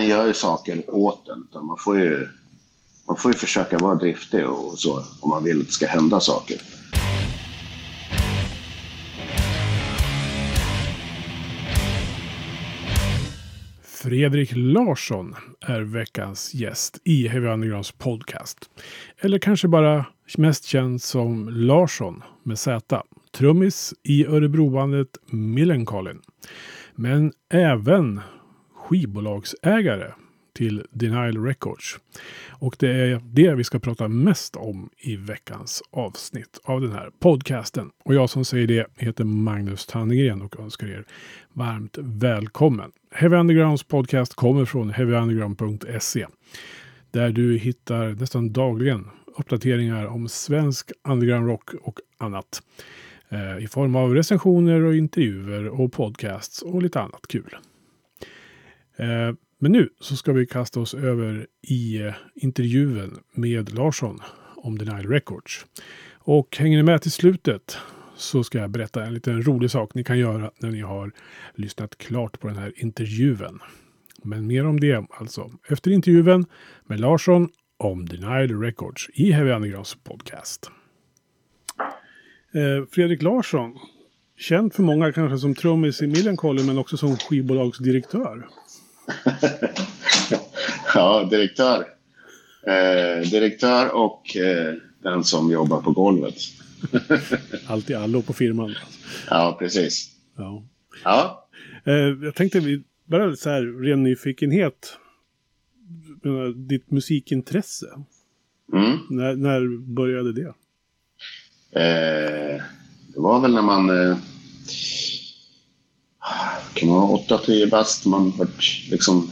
ingen gör ju saker åt en. Utan man får ju, man får ju försöka vara driftig och så om man vill att det ska hända saker. Fredrik Larsson är veckans gäst i Heavy Undergrounds podcast. Eller kanske bara mest känd som Larsson med Z. Trummis i Örebrobandet Millencolin. Men även skivbolagsägare till Denial Records. Och det är det vi ska prata mest om i veckans avsnitt av den här podcasten. Och jag som säger det heter Magnus Tannegren och önskar er varmt välkommen. Heavy Undergrounds podcast kommer från heavyunderground.se där du hittar nästan dagligen uppdateringar om svensk underground rock och annat. Eh, I form av recensioner och intervjuer och podcasts och lite annat kul. Eh, men nu så ska vi kasta oss över i eh, intervjun med Larsson om Denial Records. Och hänger ni med till slutet så ska jag berätta en liten rolig sak ni kan göra när ni har lyssnat klart på den här intervjun. Men mer om det alltså efter intervjun med Larsson om Denial Records i Heavy Undergrounds podcast. Eh, Fredrik Larsson, känd för många kanske som trummis i Millencolin men också som skivbolagsdirektör. ja, direktör. Eh, direktör och eh, den som jobbar på golvet. Allt i allo på firman. Ja, precis. Ja. ja. Eh, jag tänkte vi bara så här ren nyfikenhet. Ditt musikintresse. Mm. När, när började det? Eh, det var väl när man eh, kan man vara 8-10 bast. Man varit liksom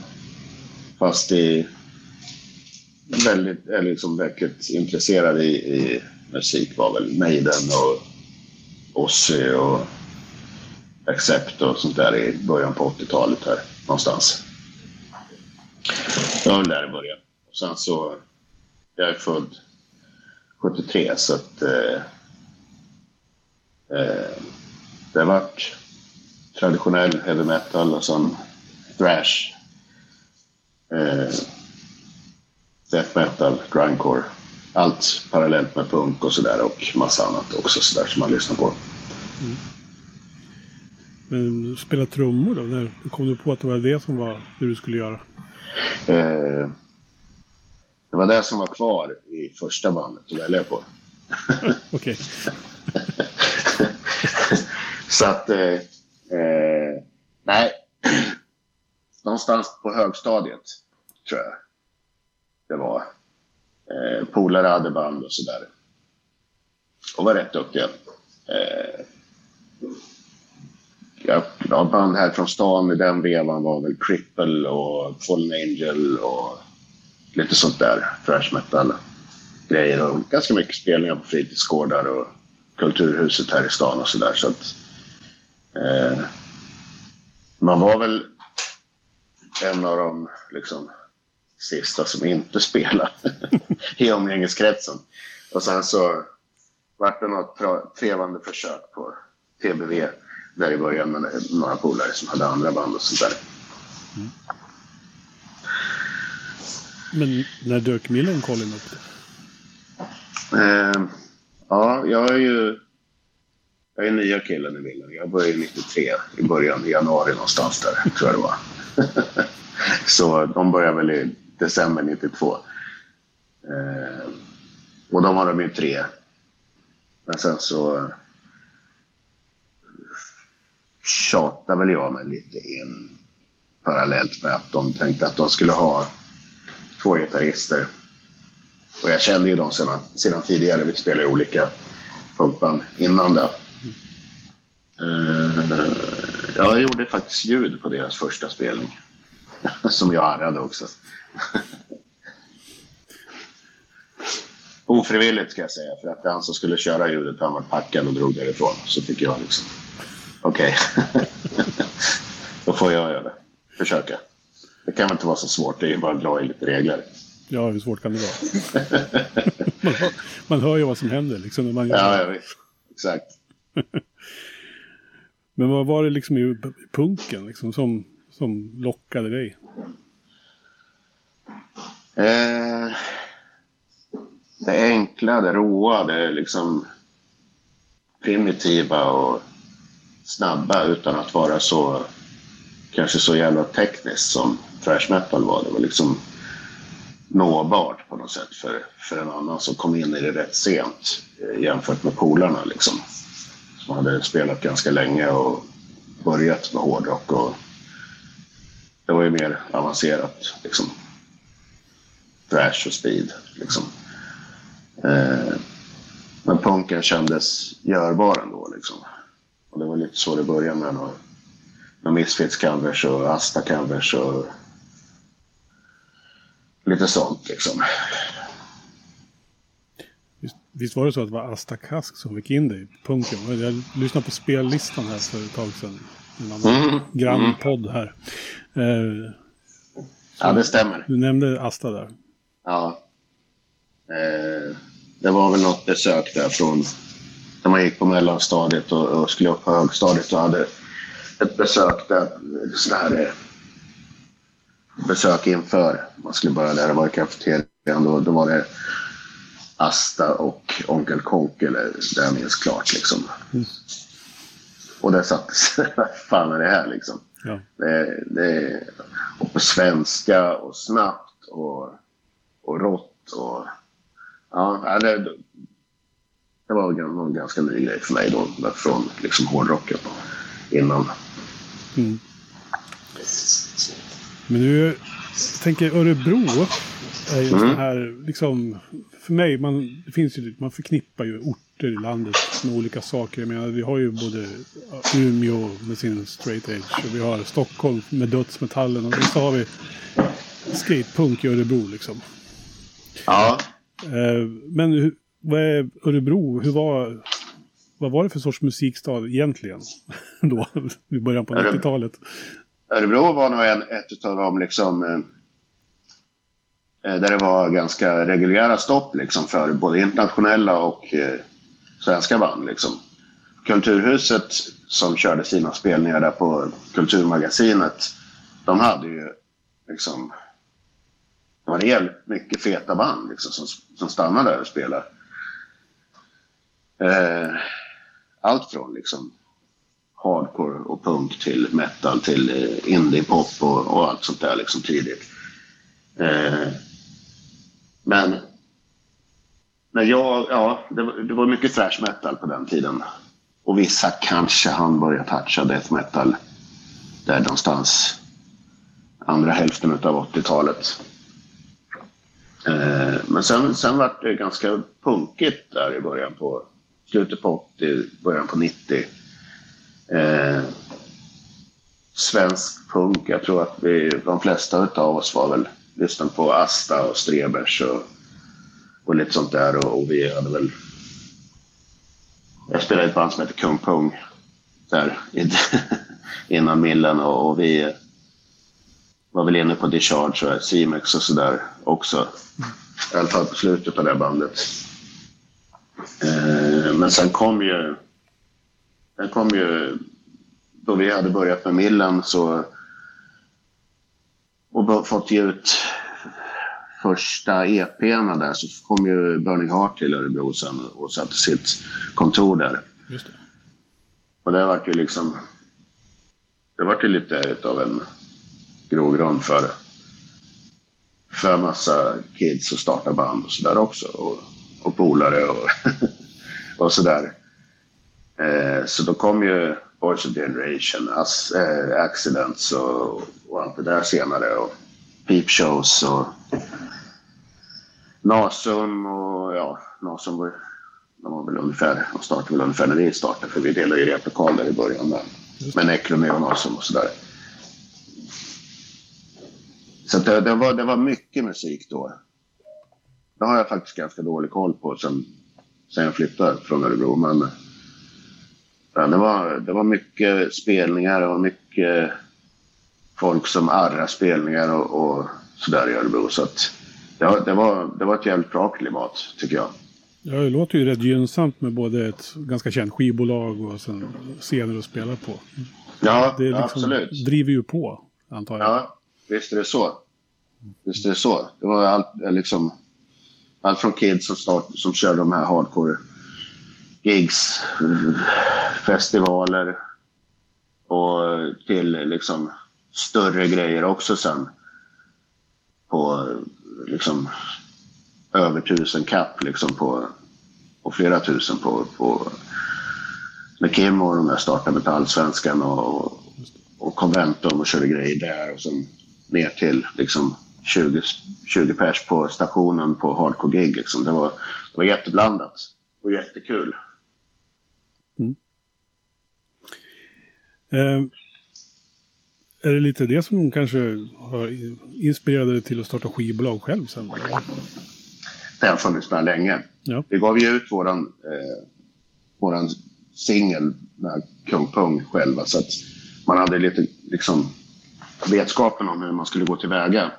fast i väldigt, eller liksom verkligt intresserad i, i musik var väl Maiden och Ozzy och Accept och sånt där i början på 80-talet här någonstans. Jag var där i början. Och sen så, jag är född 73 så att eh, eh, det vart traditionell heavy metal och sen thrash. Eh, death metal, grindcore. Allt parallellt med punk och sådär och massa annat också sådär som man lyssnar på. Mm. Men spela trummor då? När kom du på att det var det som var det du skulle göra? Eh, det var det som var kvar i första bandet att välja på. Okej. Så att eh, Eh, nej, någonstans på högstadiet tror jag det var. Eh, polare hade band och sådär. Och var rätt duktiga. Eh, jag, ja, band här från stan i den vevan var väl Cripple och Fallen Angel och lite sånt där. Thrash metal grejer och ganska mycket spelningar på fritidsgårdar och Kulturhuset här i stan och sådär. Så att Eh, man var väl en av de liksom, sista som inte spelade i umgängeskretsen. Och sen så vart det något trevande försök på TBV där i början med några polare som hade andra band och sånt där. Mm. Men när dök Millencolin upp? Eh, ja, jag är ju jag är nya killen i bilden. Jag började 93, i början i januari någonstans där, tror jag det var. så de började väl i december 92. Eh, och då var de ju tre. Men sen så tjatade väl jag mig lite in parallellt med att de tänkte att de skulle ha två gitarrister. Och jag kände ju dem sedan, sedan tidigare. Vi spelade olika punkband innan det. Uh, jag gjorde faktiskt ljud på deras första spelning. Som jag arrade också. Ofrivilligt ska jag säga, för att han som skulle köra ljudet han var packad och drog därifrån. Så fick jag liksom, okej, okay. då får jag göra det. Försöka. Det kan väl inte vara så svårt, det är ju bara att dra i lite regler. Ja, hur svårt kan det vara? man, hör, man hör ju vad som händer liksom när man gör Ja, jag vet. Exakt. Men vad var det liksom i punken liksom, som, som lockade dig? Eh, det enkla, det råa, det liksom primitiva och snabba utan att vara så kanske så jävla tekniskt som thrash metal var. Det var liksom nåbart på något sätt för, för en annan som kom in i det rätt sent eh, jämfört med polarna liksom. Som hade spelat ganska länge och börjat med hårdrock och det var ju mer avancerat liksom. Thrash och speed liksom. Eh, men punken kändes görbar ändå liksom. Och det var lite så det började med några, några Misfits covers och Asta covers och lite sånt liksom. Visst, var det så att det var Asta Kask som fick in dig i punken? Jag lyssnade på spellistan här för ett tag sedan. En annan Mm, grannpodd här. Eh, Ja, det stämmer. du nämnde Asta där. Ja. Eh, det var väl något besök där från när man gick på mellanstadiet och, och skulle upp på högstadiet och hade ett besök där. Sån här eh, besök inför man skulle börja där. Det var i kafeterian. Då, då var det Asta och Onkel Konkel, det jag minns klart liksom. Och där satt vad fan är det här liksom? Ja. Det, det, och på svenska och snabbt och, och rått. Och, ja, det, det var en ganska ny grej för mig då, från liksom hårdrocken innan. Mm. Men nu, jag tänker Örebro är ju en Mm. sån här, liksom, för mig, man, det finns ju, man förknippar ju orter i landet med olika saker. Jag menar, vi har ju både Umeå med sin straight edge och vi har Stockholm med dödsmetallen och så har vi skatepunk i Örebro liksom. Ja, Eh, Men hur, vad är Örebro? Hur var, vad var det för sorts musikstad egentligen? Då, i början på Örebro. 90-talet. Örebro var nog en, ett av de liksom, eh, Eh, där det var ganska reguljära stopp liksom, för både internationella och eh, svenska band. Liksom. Kulturhuset som körde sina spelningar där på Kulturmagasinet, de hade ju liksom det var jävligt mycket feta band liksom, som, som stannade där och spelade. Eh, allt från liksom hardcore och punk till metal till eh, indie-pop och, och allt sånt där liksom tidigt. Eh, men när jag, ja, det, var- det var mycket thrash metal på den tiden. Och vissa kanske han börja toucha death metal där någonstans andra hälften av 80-talet. Eh, men sen, sen var det ganska punkigt där i början på slutet på 80, början på 90. Eh, svensk punk, jag tror att vi, de flesta av oss var väl lyssnade på Asta och Strebers och, och lite sånt där och, och vi hade väl jag spelade i ett band som heter Kung Pung där innan Millen och, och vi var väl inne på Discharge och Simex och sådär också. I alla fall på slutet av det bandet. Eh, men sen kom ju... Sen kom ju... Då vi hade börjat med Millen så... Och fått ge ut första EP'na där så kom ju Burning Heart till Örebro sen och satte sitt kontor där. Just det. Och det vart ju liksom... Det vart ju lite av en grogrund för, för massa kids att starta band och sådär också. Och, och polare och, och sådär. Eh, så då kom ju Boys of Generation, As, eh, Accidents och, och allt det där senare. Och Peep Shows och Nasum och ja, Nasum var, de var väl ungefär, de startade väl ungefär när vi startade för vi delade ju replokal där i början med, med Necromé och Nasum och sådär. Så det, det, var, det var mycket musik då. Det har jag faktiskt ganska dålig koll på sen, sen jag flyttade från Örebro. Men, men det, var, det var mycket spelningar och mycket folk som arrar spelningar och, och sådär i Örebro. Så att det, var- det, var, det var ett jävligt bra klimat tycker jag. Ja, det låter ju rätt gynnsamt med både ett ganska känt skivbolag och sen scener att spela på. Ja, Det liksom, absolut. driver ju på, antar jag. Ja, visst är det så. Visst är det så. Det var allt, liksom, allt från kids som, start, som körde de här hardcore gigs, festivaler och till liksom större grejer också sen. På liksom över tusen kapp liksom på, och flera tusen på, på med Kim och de där startade Metallsvenskan och, och Conventum och körde grejer där och sen ner till liksom 20, 20 pers på stationen på hardcore gig. Liksom. Det, var, det var jätteblandat och jättekul. Mm. Eh, är det lite det som kanske har inspirerat dig till att starta skivbolag själv sen? Det har funnits med länge. Ja. Vi gav ju ut våran, eh, våran singel, Kung Pung, själva. Så att man hade lite liksom, vetskapen om hur man skulle gå tillväga.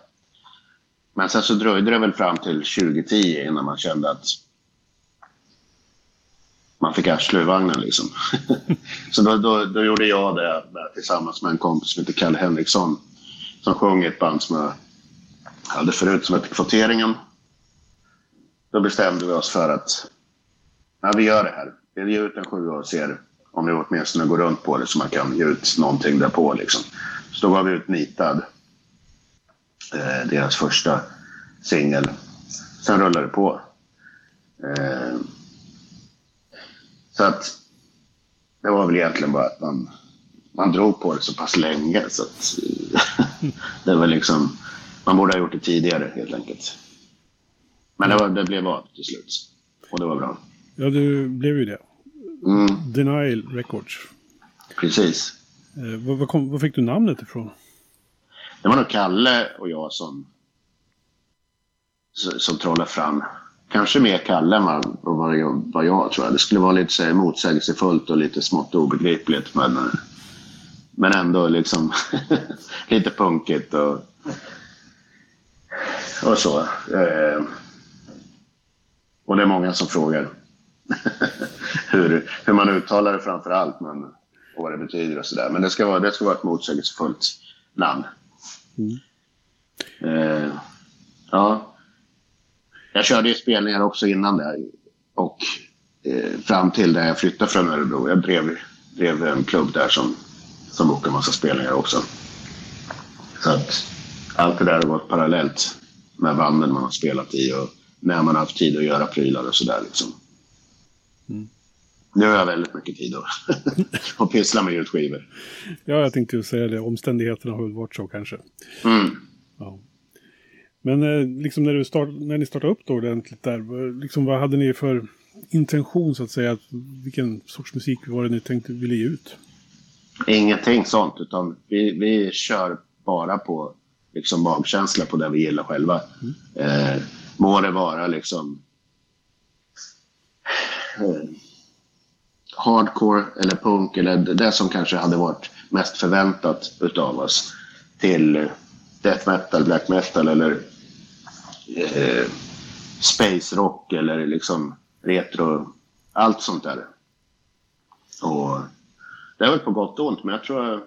Men sen så dröjde det väl fram till 2010 innan man kände att man fick arsle ur vagnen liksom. så då, då, då, gjorde jag det tillsammans med en kompis som heter Kalle Henriksson. Som sjöng i ett band som jag hade förut som hette Kvoteringen. Då bestämde vi oss för att ja, vi gör det här. Vi ger ut en sjua och ser om vi åtminstone går runt på det så man kan ge ut någonting därpå. Liksom. Så då gav vi ut Nitad, eh, deras första singel. Sen rullade det på. Eh, så att det var väl egentligen bara att man, man drog på det så pass länge så att det var liksom, man borde ha gjort det tidigare helt enkelt. Men det, var, det blev av till slut. Och det var bra. Ja, det blev ju det. Mm. Denial Records. Precis. Eh, var, var, var, fick du namnet ifrån? Det var nog Kalle och jag som, som trollade fram. Kanske mer Kalle än vad, vad, jag, tror jag. Det skulle vara lite så här, motsägelsefullt och lite smått obegripligt. Men, men ändå liksom lite punkigt och, och så. Eh, och det är många som frågar hur, hur man uttalar det framför allt men, och vad det betyder och sådär. Men det ska, vara, det ska vara ett motsägelsefullt namn. Mm. Eh, ja. Jag körde ju spelningar också innan det och eh, fram till där jag flyttade från Örebro. Jag drev, drev en klubb där som, som bokade massa spelningar också. Så att allt det där har gått parallellt med banden man har spelat i och när man har haft tid att göra prylar och sådär. Liksom. Mm. Nu har jag väldigt mycket tid att, att pyssla med ljudskivor. Ja, jag tänkte ju säga det. Omständigheterna har väl varit så kanske. Mm. Ja. Men eh, liksom när, du start, när ni startade upp då ordentligt där, liksom, vad hade ni för intention så att säga? Vilken sorts musik var det ni tänkte ville ge ut? Ingenting sånt, utan vi, vi kör bara på liksom magkänsla på det vi gillar själva. Mm. Eh, må det vara liksom eh, hardcore eller punk eller det som kanske hade varit mest förväntat utav oss till death metal, black metal eller eh, space rock eller liksom retro, allt sånt där. Och det är väl på gott och ont, men jag tror eh,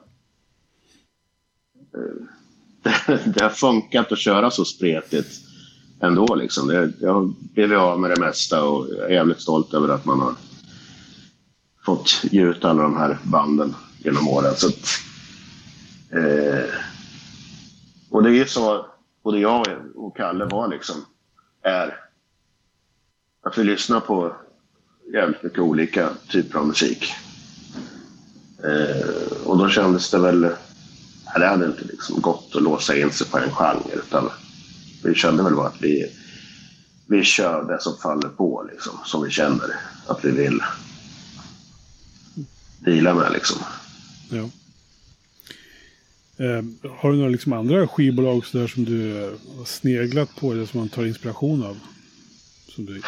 det, det har funkat att köra så spretigt ändå. Liksom. Det, jag har blivit av med det mesta och jag är jävligt stolt över att man har fått ge ut alla de här banden genom åren. Så att, eh, och det är ju så både jag och Kalle var liksom, är att vi lyssnar på jävligt mycket olika typer av musik. Eh, och då kändes det väl, det hade inte liksom gått att låsa in sig på en genre utan vi kände väl bara att vi, vi kör det som faller på, liksom, som vi känner att vi vill deala med. Liksom. Ja. Eh, har du några liksom andra skivbolag så där som du har sneglat på eller som man tar inspiration av? Som du...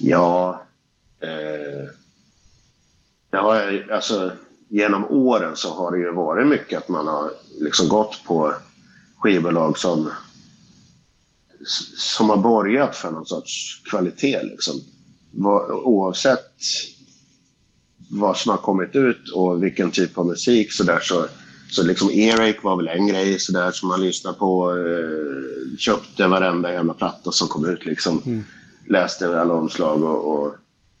Ja, eh, det har alltså, genom åren så har det ju varit mycket att man har liksom gått på skivbolag som som har borgat för någon sorts kvalitet. Liksom. Oavsett vad som har kommit ut och vilken typ av musik så, där, så, så liksom Earache var väl en grej sådär som man lyssnade på. Eh, köpte varenda jävla platta som kom ut liksom. Mm. Läste alla omslag och, och,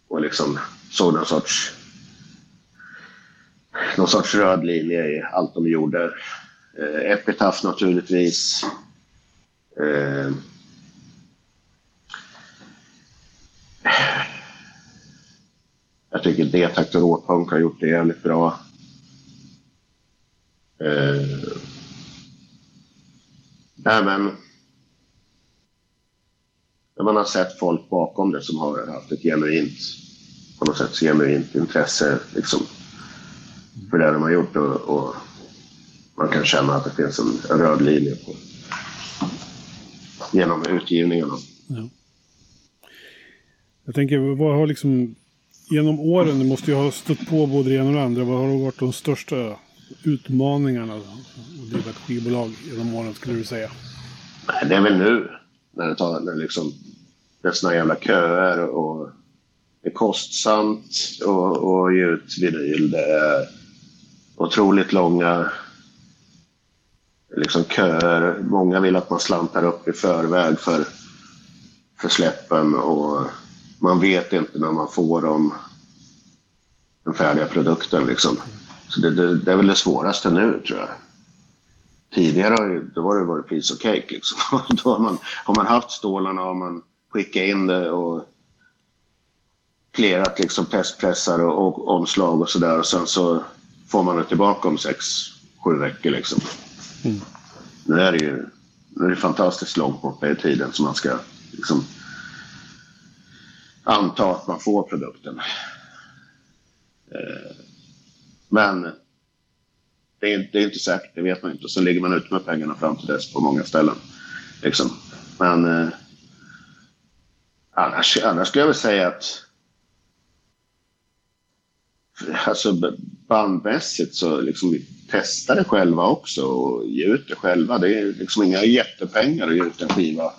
och liksom såg någon sorts någon sorts röd linje i allt de gjorde. Eh, Epitaph naturligtvis. Eh, jag tycker D-takt och råpunk har gjort det jävligt bra. Eh, nej, men när man har sett folk bakom det som har haft ett genuint, på något sätt genuint intresse liksom, för det de har gjort och, och, man kan känna att det finns en röd linje på, genom utgivningarna. Ja. Jag tänker, vad har liksom genom åren, du måste ju ha stött på både det ena och det andra, vad har varit de största utmaningarna att driva ett skivbolag genom åren skulle du säga? Nej, det är väl nu när det, tar, när liksom, det är såna jävla köer och det är kostsamt att ge ut vinyl. Det är otroligt långa liksom köer. Många vill att man slantar upp i förväg för, för släppen och man vet inte när man får dem, den färdiga produkten. Liksom. Så det, det, det, är väl det svåraste nu tror jag. Tidigare har ju, då var det varit piece of cake. Liksom. då har man, har man haft stålarna har man skickat in det och klerat liksom testpressar och, och omslag och sådär och sen så får man det tillbaka om sex, sju veckor liksom. Mm. Nu är det ju nu är det fantastiskt långt borta i tiden så man ska liksom anta att man får produkten. Eh, men det är, det är, inte säkert, det vet man inte. Och ligger man ute med pengarna fram till dess på många ställen. Liksom. Men eh, annars, annars skulle jag väl säga att alltså bandmässigt så liksom vi testar det själva också och ger ut det själva. Det är liksom inga jättepengar att ge ut en skiva,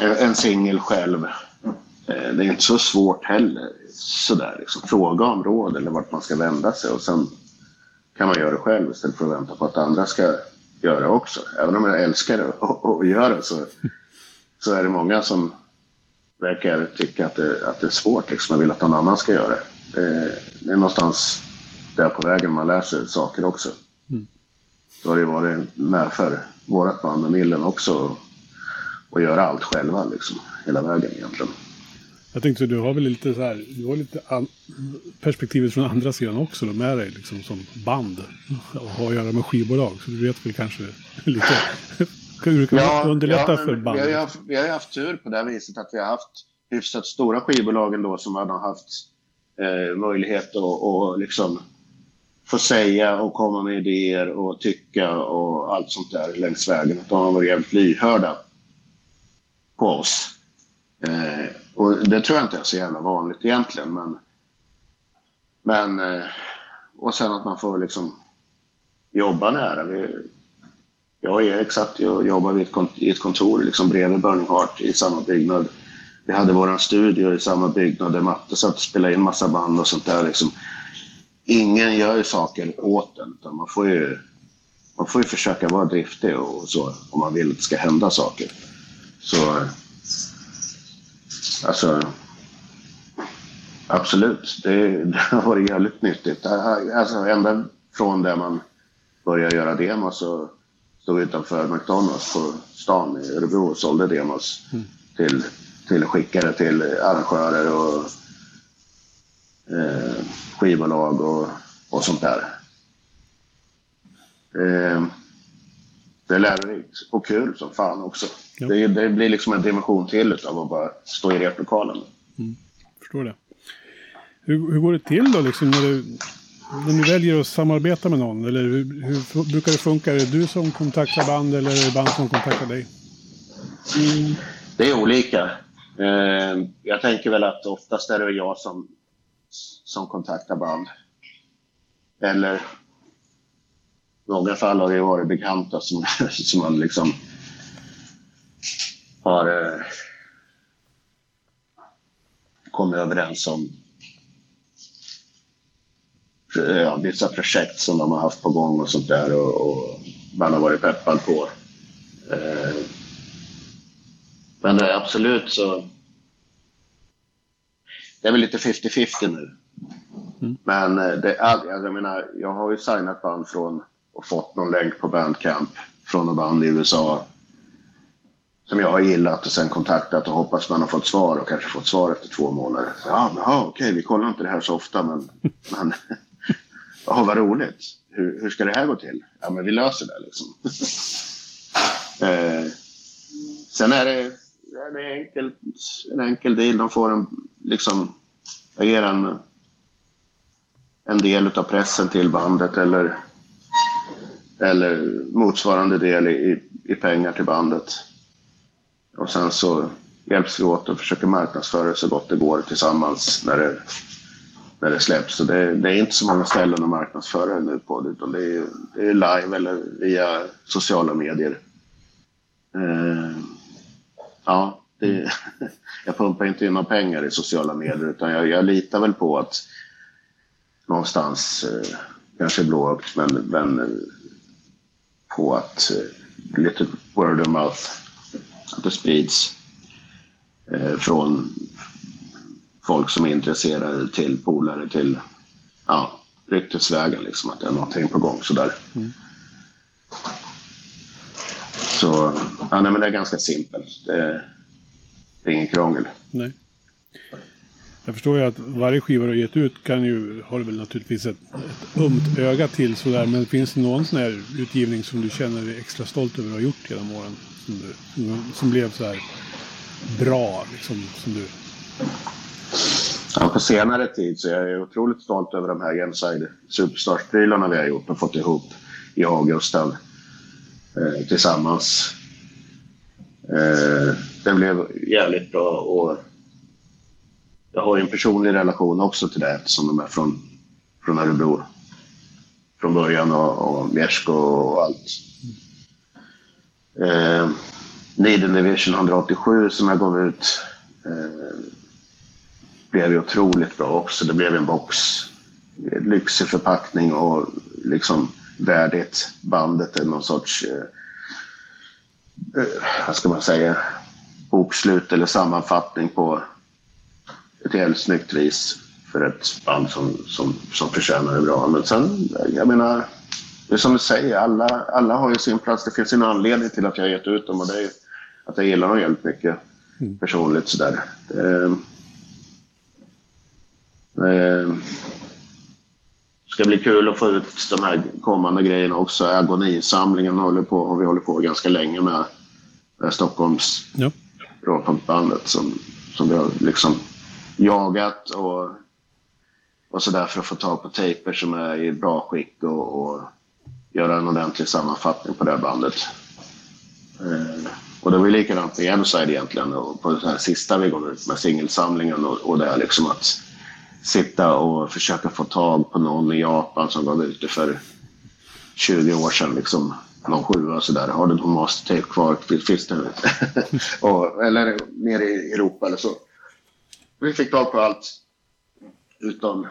en singel själv. Eh, det är inte så svårt heller. Sådär, liksom. Fråga om råd eller vart man ska vända sig och sen kan man göra det själv istället för att vänta på att andra ska göra det också. Även om jag älskar det och, och gör det så, så är det många som verkar tycka att det, att det är svårt. Liksom. Man vill att någon annan ska göra det. Det är någonstans där på vägen man lär sig saker också. Mm. Så har det varit med för vårt band med Millen också att göra allt själva liksom, hela vägen egentligen. Jag tänkte du har väl lite så här, du har lite perspektivet från andra sidan också då, med dig liksom som band och har att göra med skivbolag. Så du vet väl kanske lite hur du kan ja, underlätta ja, för band. Vi har, haft, vi har haft tur på det viset att vi har haft hyfsat stora skivbolag ändå som har haft eh, möjlighet att och liksom få säga och komma med idéer och tycka och allt sånt där längs vägen. Att de har varit jävligt lyhörda på oss. Eh, och det tror jag inte är så jävla vanligt egentligen. Men, men, eh, och sen att man får liksom jobba nära. Vi, jag och Erik satt och jobbade vid ett, i ett kontor liksom bredvid Burning Heart i samma byggnad. Vi hade vår studio i samma byggnad där Matte satt och spelade in massa band och sånt där. Liksom. Ingen gör ju saker åt en, utan man får ju, man får ju försöka vara driftig och så om man vill att det ska hända saker. Så eh, Alltså, absolut. Det, det har varit jävligt nyttigt. Alltså, ända från där man började göra demos och stod utanför McDonalds på stan i Örebro och sålde demos mm. till, till skickare till arrangörer och eh, skivbolag och, och sånt där. Eh, det är lärorikt och kul som fan också. Ja. Det, det, blir liksom en dimension till av att bara stå i replokalen. Mm. Förstår det. Hur, hur går det till då liksom när du, när du väljer att samarbeta med någon? Eller hur, hur brukar det funka? Är det du som kontaktar band eller är det band som kontaktar dig? Mm. Det är olika. Eh, jag tänker väl att oftast är det jag som, som kontaktar band. Eller några fall har det varit bekanta som, som man liksom har eh, kommit överens om ja, vissa projekt som de har haft på gång och sånt där och, och man har varit peppad på. Eh, men absolut så... Det är väl lite 50-50 nu. Mm. Men det, jag menar, jag har ju signat band från och fått någon länk på Bandcamp från något band i USA som jag har gillat och sen kontaktat och hoppats man har fått svar och kanske fått svar efter två månader. Så, ja, men, okej, vi kollar inte det här så ofta men, men ja, vad roligt. Hur, hur ska det här gå till? Ja, men vi löser det liksom. eh, sen är det, det är enkelt, en enkel deal. De får en, liksom, jag ger en, en del av pressen till bandet eller, eller motsvarande del i, i pengar till bandet. Och sen så hjälps vi åt och försöker marknadsföra det så gott det går tillsammans när det, när det släpps. Så det, det är inte så många ställen att marknadsföra det nu på utan det är, det är live eller via sociala medier. Eh, ja, det, jag pumpar inte in några pengar i sociala medier utan jag, jag litar väl på att någonstans, eh, kanske blåögt, men, men eh, på att eh, lite word of mouth att det sprids eh, från folk som är intresserade till polare till ja, ryktesvägen, liksom, att det är någonting på gång sådär. Mm. Så ja, nej, men det är ganska simpelt. Det, det är ingen krångel. Nej. Jag förstår ju att varje skiva du har gett ut kan ju, har du väl naturligtvis ett, ett ömt öga till sådär. Men finns det någon sån här utgivning som du känner dig extra stolt över att ha gjort genom åren? som, du, som blev så här bra? Liksom, som du... Ja, på senare tid så är jag otroligt stolt över de här Genside Superstars-prylarna vi har gjort och fått ihop, jag och Gustav, eh, tillsammans. Eh, den blev jävligt bra och jag har ju en personlig relation också till det eftersom de är från, från Örebro från början och, och Mjersko och allt. Eh, Needle Division 187 som jag gav ut eh, blev ju otroligt bra också. Det blev en box, lyxig förpackning och liksom värdigt bandet. är Någon sorts, eh, eh, vad ska man säga, bokslut eller sammanfattning på ett helt snyggt vis för ett band som, som, som förtjänar det bra. Men sen, jag menar, det är som du säger, alla, alla har ju sin plats. Det finns en anledning till att jag har gett ut dem och det är att jag gillar dem jävligt mycket mm. personligt sådär. Det, det ska bli kul att få ut de här kommande grejerna också. Agonisamlingen håller på, har vi hållit på ganska länge med. med Stockholms ja. råpunkbandet som, som vi har liksom jagat och, och sådär för att få tag på tejper som är i bra skick och, och göra en ordentlig sammanfattning på det här bandet. Eh, och det var ju likadant med Enside egentligen och på den här sista vi går ut med singelsamlingen och, och det är liksom att sitta och försöka få tag på någon i Japan som gav ut det för 20 år sedan. Liksom, någon sjua sådär. Har du någon mastertape kvar? Finns det? och, eller nere i Europa eller så. Vi fick tag på allt. Utom,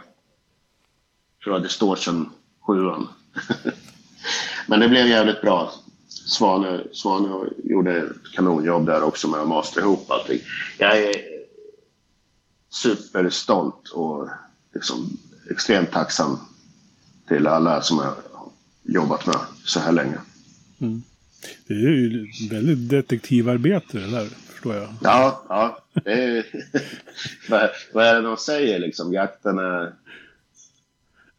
tror jag, Distortion 7 Men det blev jävligt bra. Svane, Svane gjorde ett kanonjobb där också med att mastra ihop allting. Jag är superstolt och liksom extremt tacksam till alla som jag har jobbat med så här länge. Mm. Det är ju väldigt detektivarbete det där, förstår jag. Ja, ja. Det är, vad är det de säger liksom? Jakten är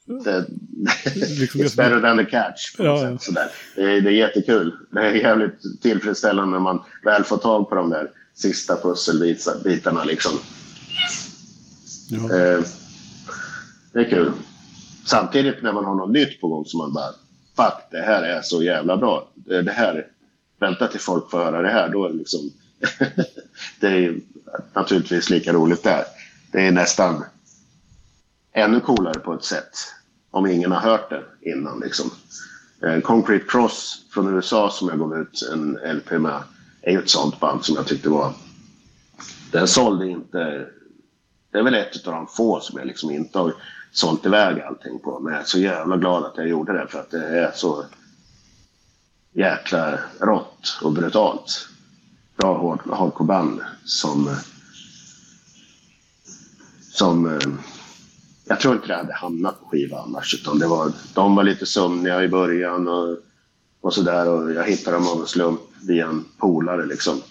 det, liksom it's better than the catch. Ja. Sådär. Det, är, det är jättekul. Det är jävligt tillfredsställande när man väl får tag på de där sista pusselbitarna. Liksom. Ja. Eh, det är kul. Samtidigt när man har något nytt på gång som man bara Fuck, det här är så jävla bra. Det, det här, vänta till folk får höra det här. Då är det liksom det är naturligtvis lika roligt där. Det är nästan ännu coolare på ett sätt om ingen har hört det innan. Liksom. Eh, Concrete Cross från USA som jag gav ut en LP med är ju ett sånt band som jag tyckte var... Den sålde inte... det är väl ett av de få som jag liksom inte har sålt iväg allting på. Men jag är så jävla glad att jag gjorde det för att det är så jäkla rått och brutalt. Bra hardcore-band som... Som... eh, Jag tror inte det hade hamnat på skiva annars. Utan det var, de var lite sömniga i början och, och sådär. Och jag hittade dem av en slump via en polare liksom.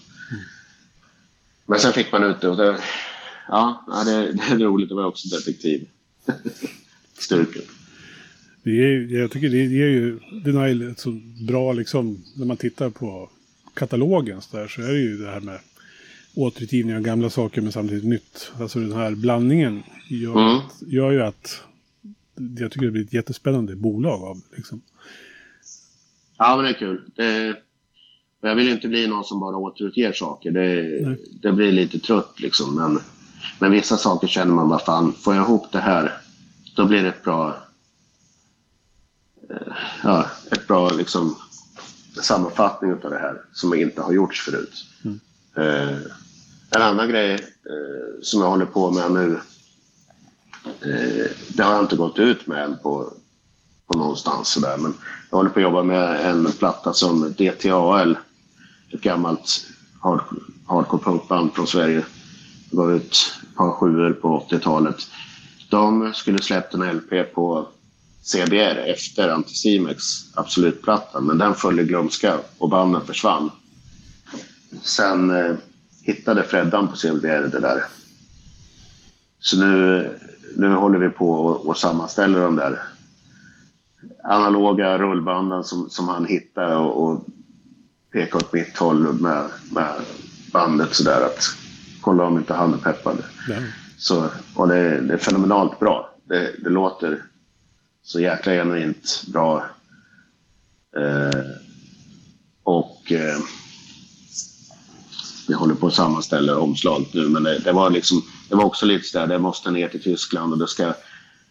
Men sen fick man ut det och det, ja, det, det är roligt att vara också detektiv. Styrken. Det är, jag tycker det är ju Denial ett så bra liksom, när man tittar på katalogen så, där, så är det ju det här med återutgivning av gamla saker men samtidigt nytt. Alltså den här blandningen gör, Mm. gör ju att jag tycker det blir ett jättespännande bolag av det, liksom. Ja, men det är kul. Det, jag vill inte bli någon som bara återutger saker. Det, det blir lite trött liksom. Men, men vissa saker känner man bara fan, får jag ihop det här, då blir det ett bra... eh, Ja, ett bra liksom sammanfattning av det här som inte har gjorts förut. Mm. Eh, en annan grej eh, som jag håller på med nu, eh, det har jag inte gått ut med än på, på någonstans sådär. Men jag håller på att jobba med en platta som DTAL, ett gammalt hard, hardcore punkband från Sverige, gav ut ett par sjuor på 80-talet. De skulle släppt en LP på CBR efter Anticimex Absolut-plattan, men den föll i glömska och banden försvann. Sen eh, hittade Freddan på CBR det där. Så nu, nu håller vi på och, och sammanställer de där analoga rullbanden som, som han hittade och, och pekade åt mitt håll med, med bandet sådär att kolla om inte han är peppad. Så, och det, det är fenomenalt bra. Det, det låter så jäkla genuint bra. Eh, och eh, vi håller på att sammanställa omslag nu, men det, det var liksom, det var också lite sådär, det måste ner till Tyskland och det ska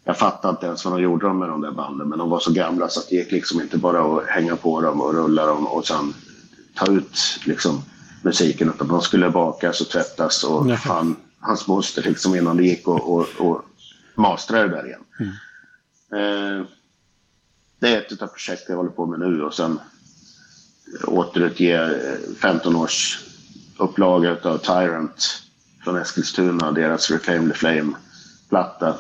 jag fattade inte ens vad de gjorde med de där banden, men de var så gamla så att det gick liksom inte bara att hänga på dem och rulla dem och sen ta ut liksom musiken, utan de skulle bakas och tvättas och fan, hans moster liksom innan det gick och, och, och mastra det där igen. Eh, Eh, det är ett av projekten jag håller på med nu och sen eh, återutge 15 eh, års upplaga av Tyrant från Eskilstuna, deras Reclaim the Flame-platta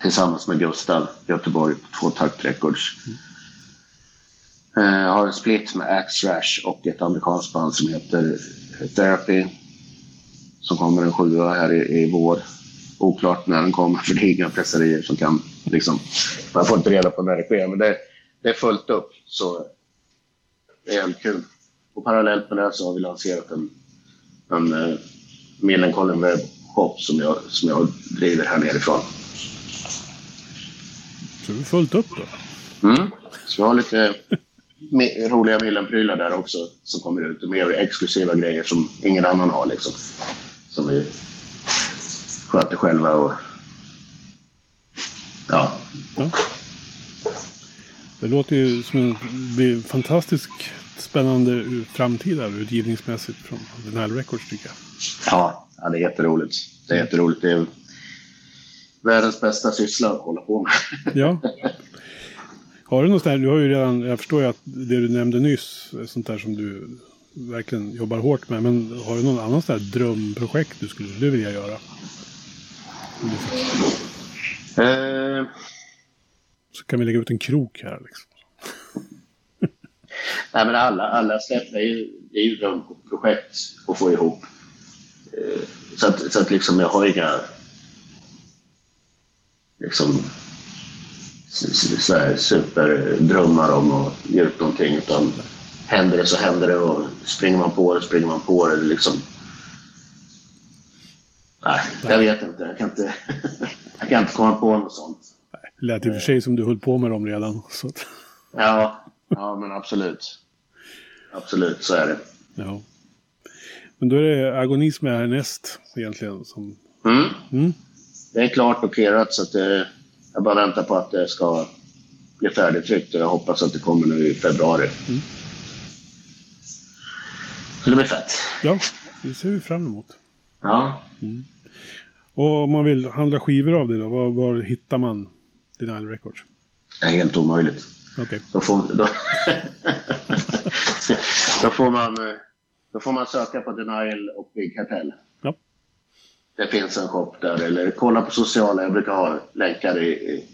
tillsammans med Gustav Göteborg på Två Takt Records. Mm. Har en split med Axe Rash och ett amerikanskt band som heter Therapy. Som kommer en sjua här i, i vår. Oklart när den kommer för det är inga presserier som kan liksom... Man får inte reda på när det sker men det, det är fullt upp så det är helt kul. Och parallellt med det så har vi lanserat en, en uh, Millencolin Web Shop som jag, som jag driver här nerifrån. Så det är fullt upp då. Mm. Så vi har lite roliga Millen-prylar där också som kommer ut. Och mer exklusiva grejer som ingen annan har liksom. Som vi sköter själva och... Ja. Ja. Det låter ju som en fantastisk spännande framtida utgivningsmässigt från den här Records tycker jag. Ja, ja, det är jätteroligt. Det är jätteroligt. Det är världens bästa syssla att hålla på med. Ja. Har du något där, du har ju redan, jag förstår ju att det du nämnde nyss, sånt där som du verkligen jobbar hårt med. Men har du någon annan sån där drömprojekt du skulle vilja göra? Eh, Så kan vi lägga ut en krok här liksom. nej, men alla, alla släpp är ju, det är ju drömprojekt att få ihop. Eh, så att, så att liksom jag har inga liksom så här superdrömmar om att ge ut någonting. Utan händer det så händer det och springer man på det springer man på det. liksom... Nej, jag vet inte. Jag kan inte, jag kan inte komma på något sånt. Det lät i och för sig som du höll på med dem redan. Så att, Ja, ja men absolut. Absolut, så är det. ja. Men då är det agonism är härnäst egentligen. Som, Mm. mm, Det är klart och clearat så att det, jag bara väntar på att det ska bli färdigtryckt och jag hoppas att det kommer nu i februari. Så det blir fett. ja, det ser vi fram emot. Ja. Och om man vill handla skivor av det då, var, var hittar man Denial Records? Det är helt omöjligt. Okej. Då får, då, då, får man, eh, då får man söka på Denial och Big Cartel. Ja. Det finns en shop där, eller kolla på sociala. Jag brukar ha länkar i, i,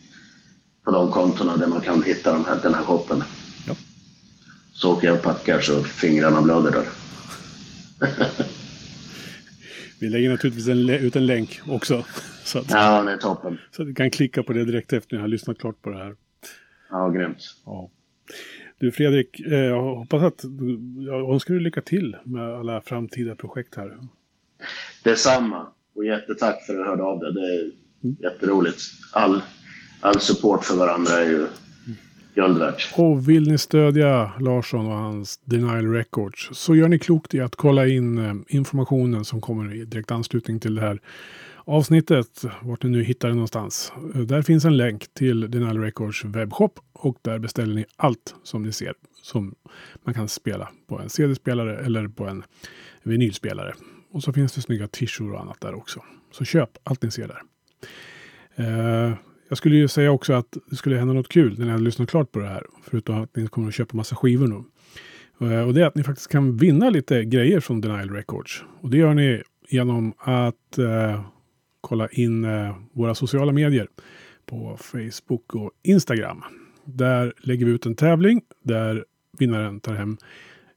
på de kontona där man kan hitta de här, den här shoppen. Ja. Så åker jag och packar så fingrarna blöder där. Vi lägger naturligtvis en, ut en länk också. Så att, Ja, det är toppen. så att du kan klicka på det direkt efter ni har lyssnat klart på det här. Ja, grymt. Ja. Du Fredrik, eh, jag hoppas att du, jag önskar dig lycka till med alla framtida projekt här. Detsamma. Och jättetack för att du hörde av dig. Det är jätteroligt. All, all support för varandra är ju guld värt. Och vill ni stödja Larsson och hans Denial Records så gör ni klokt i att kolla in eh, informationen som kommer i direkt anslutning till det här avsnittet. Vart ni nu hittar det någonstans. Där finns en länk till Denial Records webbshop och där beställer ni allt som ni ser som man kan spela på en CD-spelare eller på en vinylspelare. Och så finns det snygga t-shirts och annat där också. Så köp allt ni ser där. Eh, jag skulle ju säga också att det skulle hända något kul när ni hade lyssnat klart på det här. Förutom att ni kommer att köpa massa skivor nu. Eh, och det är att ni faktiskt kan vinna lite grejer från Denial Records. Och det gör ni genom att eh, kolla in eh, våra sociala medier på Facebook och Instagram. Där lägger vi ut en tävling där vinnaren tar hem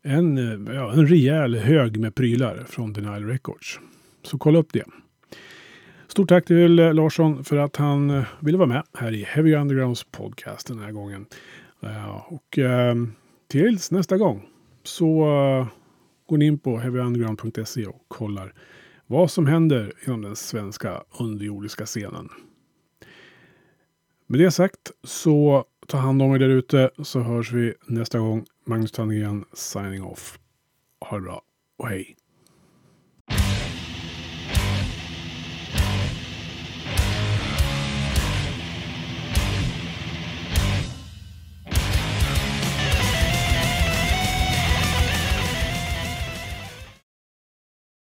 en, eh, ja, en rejäl hög med prylar från Denial Records. Så kolla upp det. Stort tack till eh, Larsson för att han eh, ville vara med här i Heavy Undergrounds podcast den här gången. Eh, och tills nästa gång så går ni in på heavyunderground.se och kollar vad som händer inom den svenska underjordiska scenen. Med det sagt så ta hand om er där ute så hörs vi nästa gång. Magnus Tandgren signing off. Ha det bra och hej!